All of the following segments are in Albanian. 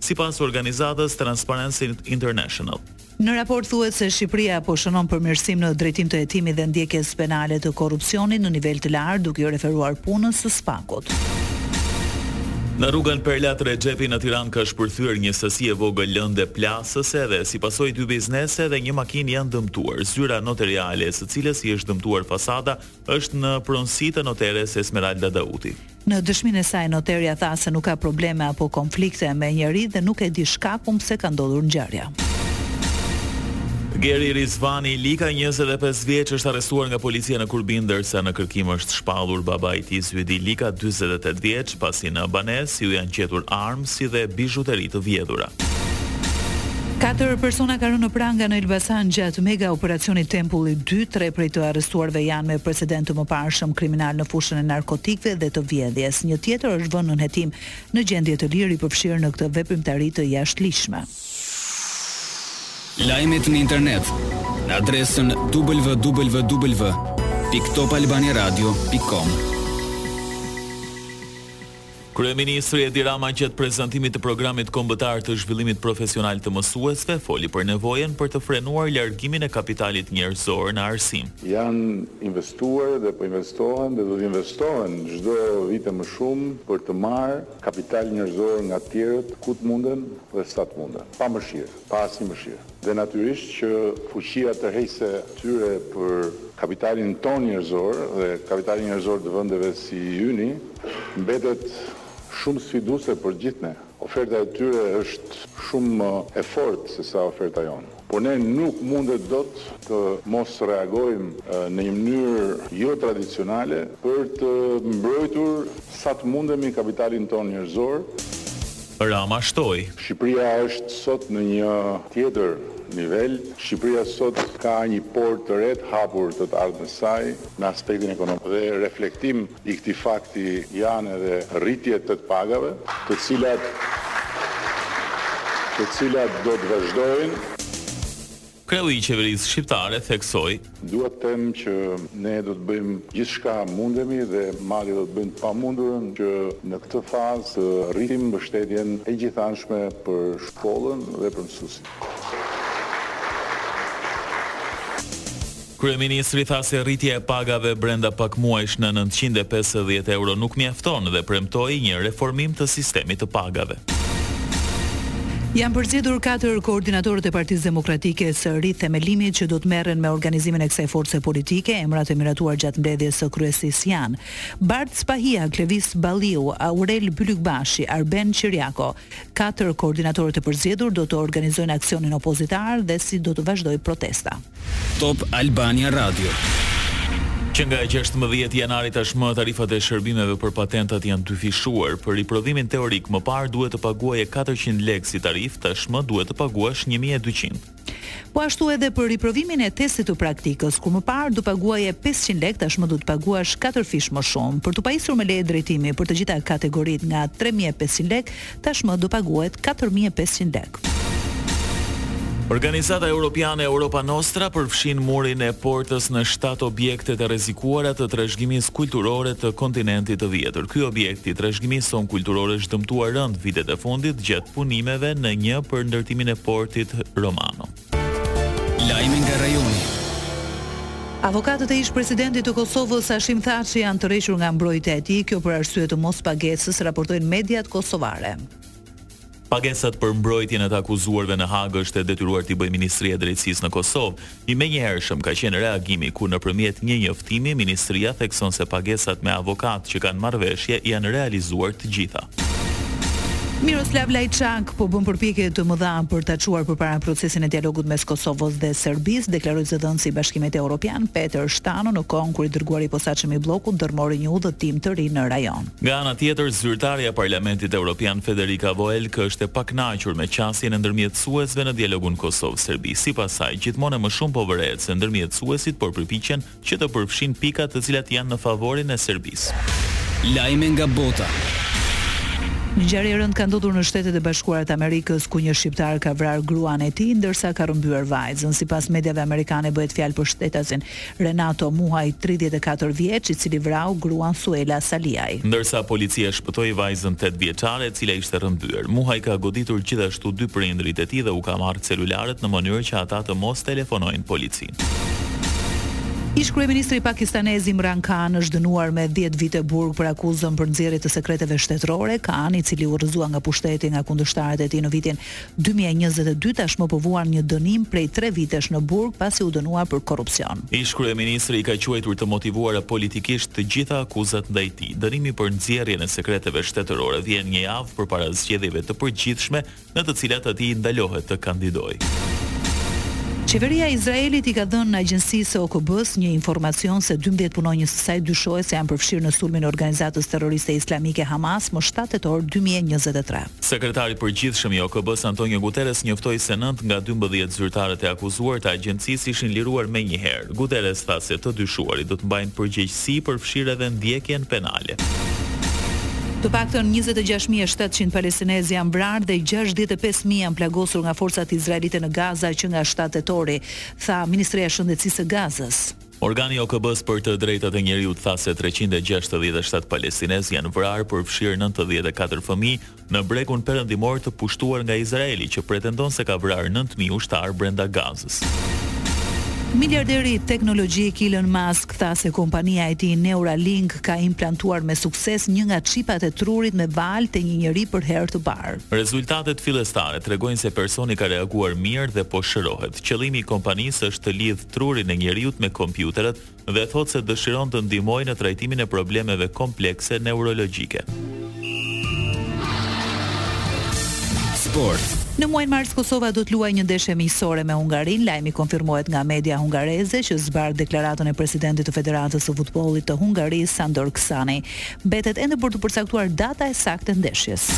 sipas organizatës Transparency International. Në raport thuhet se Shqipëria po shënon përmirësim në drejtim të hetimit dhe ndjekjes penale të korrupsionit në nivel të lartë, duke iu referuar punës së SPAK-ut. Në rrugën Perlat Rexhepi në Tiranë ka shpërthyer një sasi e vogël lënde plasëse dhe si pasojë dy biznese dhe një makinë janë dëmtuar. Zyra notariale së cilës i është dëmtuar fasada është në pronësi të noteres Esmeralda Dauti. Në dëshminë e saj, noterja tha se nuk ka probleme apo konflikte me njeri dhe nuk e di shkakun pse ka ndodhur ngjarja. Geri Rizvani Lika, njëzet e pesë vjeç, është arrestuar nga policia në Kurbin, ndërsa në kërkim është shpallur babai i tij Zyhdi Lika, dyzet e tetë vjeç, pasi në banesë iu janë gjetur armë, si dhe bizhuteri të vjedhura. Katër persona kanë rënë në pranga në Elbasan gjatë mega operacionit Tempulli dy, tre prej të arrestuarve janë me precedentë të mëparshëm kriminalë në fushën e narkotikëve dhe të vjedhjes. Një tjetër është vënë nën hetim në gjendje të lirë i përfshirë në këtë veprimtari të jashtëligjshme. Lajmet në internet në adresën www.topalbaniradio.com. Kryeministri Edi Rama gjatë prezantimit të Programit Kombëtar të Zhvillimit Profesional të Mësuesve foli për nevojën për të frenuar largimin e kapitalit njerëzor në arsim. Janë investuar dhe po investohen dhe do të investohen çdo vit e më shumë për të marrë kapital njerëzor nga të tjerët ku të munden dhe sa të munden, pa mëshirë. pa asnjë mëshirë. Dhe natyrisht që fuqia tërheqëse e tyre për kapitalin tonë njerëzor dhe kapitalin njerëzor të vendeve si i yni mbetet shumë sfiduese për të gjithë ne. Oferta e tyre është shumë më e fortë se sa oferta jonë. Por ne nuk mundet dot të mos reagojmë në një mënyrë jo tradicionale për të mbrojtur sa të mundemi kapitalin tonë njerëzor. Rama shtoi. Shqipëria është sot në një tjetër nivel. Shqipëria sot ka një portë të re të hapur të të ardhmes saj në aspektin ekonomik dhe reflektim i këtij fakti janë edhe rritjet të të pagave, të cilat të cilat do të vazhdojnë. Kreu i qeverisë shqiptare theksoi. Dua të them që ne do të bëjmë gjithçka mundemi dhe madje do të bëjmë të pamundurën që në këtë fazë të rritim mbështetjen e gjithanshme për shkollën dhe për mësuesit. Kryeministri tha se rritja e pagave brenda pak muajsh në nëntëqind e pesëdhjetë euro nuk mjafton dhe premtoi një reformim të sistemit të pagave. Janë përzgjedhur katër koordinatorët e Partisë Demokratike së Rithemelimit që do të merren me organizimin e kësaj force politike. Emrat e miratuar gjatë mbledhjes së kryesisë janë, Bardh Spahia, Klevis Balliu, Aurel Bylykbashi, Arben Qiriako. Katër koordinatorët e përzgjedhur do të organizojnë aksionin opozitar dhe si do të vazhdojë protesta. Top Albania Radio. Që nga gjashtëmbëdhjetë janari tashmë tarifat e shërbimeve për patentat janë dyfishuar. Për riprovimin teorik më parë duhet të paguaje katërqind lekë si tarifë, tashmë duhet të paguash një mijë e dyqind. Po ashtu edhe për riprovimin e testit të praktikës, ku më parë do paguaje pesëqind lekë, tashmë do të paguash katërfish më shumë. Për t'u pajisur me leje drejtimi për të gjitha kategoritë nga tre mijë e pesëqind lekë, tashmë do paguhet katër mijë e pesëqind lekë. Organizata Europiane Europa Nostra përfshin murin e portës në shtatë objektet e rrezikuara të trashëgimisë kulturore të kontinentit të vjetër. Ky objekt i trashëgimisë sonë kulturore është dëmtuar rëndë vitet e fundit gjatë punimeve në një për ndërtimin e portit Romano. Lajme nga rajoni. Avokatët e ish-presidentit të Kosovës, Hashim Thaçi, janë tërhequr nga mbrojtja e tij, kjo për arsye të mospagesës, raportojnë mediat kosovare. Pagesat për mbrojtjen e të akuzuarve në Hagë është e detyruar t'i bëjë Ministria e Drejtësisë në Kosovë. I menjëhershëm ka qenë reagimi ku nëpërmjet një njoftimi ministria thekson se pagesat me avokatë që kanë marrëveshje janë realizuar të gjitha. Miroslav Lajçak po bën përpjekje të mëdha për ta çuar përpara procesin e dialogut mes Kosovës dhe Serbisë, deklaroi zëdhënësi i Bashkimit Europian, Peter Stano në kohën kur i dërguari i posaçëm i bllokut ndërmori një udhëtim të ri në rajon. Nga ana tjetër, zyrtarja e Parlamentit Europian Federica Voelk është e pakënaqur me qasjen e ndërmjetësuesve në dialogun Kosovë-Serbi. Sipas saj, gjithmonë e më shumë po vërehet se ndërmjetësuesit po përpiqen që të përfshijnë pika të cilat janë në favorin e Serbisë. Lajme nga bota. Një ngjarje e rëndë ka ndodhur në Shtetet e Bashkuara të Amerikës, ku një shqiptar ka vrarë gruan e tij, ndërsa ka rrëmbyer vajzën. Sipas mediave amerikane bëhet fjalë për shtetasin Renato Muhaj, tridhjetë e katër vjeç, i cili vrau gruan Suela Saliaj. Ndërsa policia shpëtoi vajzën tetë vjeçare e cila ishte rrëmbyer. Muhaj ka goditur gjithashtu dy prindërit e tij dhe u ka marrë celularët në mënyrë që ata të mos telefonojnë policinë. Ish-kryeministri pakistanez Imran Khan është dënuar me dhjetë vite burg për akuzën për nxjerrje të sekreteve shtetërore. Khan, i cili u rrëzua nga pushteti nga kundërshtarët e tij në vitin Dy mijë e njëzet e dy tashmë po vuan një dënim prej tre vitesh në burg pasi u dënua për korrupsion. Ish-kryeministri i ka quajtur të motivuara politikisht të gjitha akuzat ndaj tij. Dënimi për nxjerrjen e sekreteve shtetërore vjen një javë përpara zgjedhjeve të përgjithshme në të cilat atij i ndalohet të kandidojë. Qeveria e Izraelit i ka dhënë agjencisë së OKB-së një informacion se dymbëdhjetë punonjës të saj dyshohet se janë përfshirë në sulmin e organizatës terroriste islamike Hamas më shtatë tetor dy mijë e njëzet e tre. Sekretari i Përgjithshëm i OKB-së Antonio Guterres njoftoi se nëntë nga dymbëdhjetë zyrtarët e akuzuar të agjencisë ishin liruar menjëherë. Guterres tha se të dyshuarit do të mbajnë përgjegjësi, përfshirë edhe ndjekjen penale. Të paktën njëzet e gjashtë mijë e shtatëqind palestinezë janë vrarë dhe gjashtëdhjetë e pesë mijë janë plagosur nga forcat izraelite në Gaza që nga shtatë tetori, tha Ministria e Shëndetësisë së Gazës. Organi i OKB-së për të Drejtat e Njeriut tha se treqind e gjashtëdhjetë e shtatë palestinezë janë vrarë, përfshirë nëntëdhjetë e katër fëmijë, në Bregun Perëndimor të pushtuar nga Izraeli, që pretendon se ka vrarë nëntë mijë ushtarë brenda Gazës. Miliarderi teknologjik Elon Musk tha se kompania e tij Neuralink ka implantuar me sukses një nga çipat e trurit me valë te një njeri për herë të parë. Rezultatet fillestare tregojnë se personi ka reaguar mirë dhe po shërohet. Qëllimi i kompanisë është të lidhë trurin e njeriut me kompjuterët dhe thotë se dëshiron të ndihmojë në trajtimin e problemeve komplekse neurologjike. Sport. Në muajin mars Kosova do të luajë një ndeshje miqësore me Hungarinë. Lajmi konfirmohet nga media hungareze që zbardh deklaratën e presidentit të Federatës së Futbollit të Hungarisë, Sandor Ksani. Mbetet ende për t'u përcaktuar data e saktë e ndeshjes.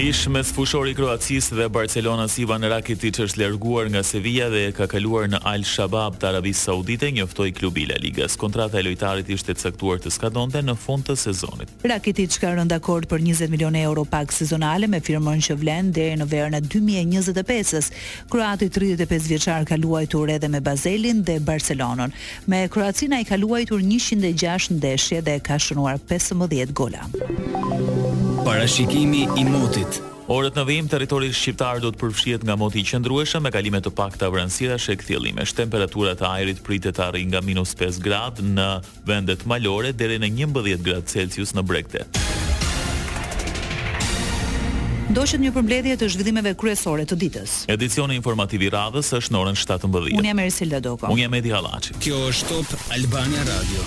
Ish mesfushori i Kroacisë dhe Barcelonës Ivan Rakitic është larguar nga Sevilla dhe ka kaluar në Al Shabab të Arabisë Saudite, njoftoi klubi i La Ligës. Kontrata e lojtarit ishte caktuar të skadonte në fund të sezonit. Rakitic ka rënë dakord për njëzet milionë euro pagë sezonale me firmën që vlen deri në verën e dy mijë e njëzet e pesës. Kroati tridhjetë e pesë vjeçar ka luajtur edhe me Bazelin dhe Barcelonën. Me Kroacinë ai ka luajtur njëqind e gjashtë ndeshje dhe ka shënuar pesëmbëdhjetë gola. Parashikimi i motit. Orët në vijim, territori shqiptar do të përfshihet nga moti i qëndrueshëm me kalime të pakta vranësirash e kthjellimesh. Temperatura e ajrit pritet të arrijë nga minus pesë gradë në vendet malore deri në njëmbëdhjetë gradë Celsius në bregdet. Ndoqët një përmbledhje të zhvillimeve kryesore të ditës. Edicioni informativ i radhës është në orën shtatëmbëdhjetë. Unë jam Ersilda Doko. Unë jam Edi Hallaçi. Kjo është Top Albania Radio.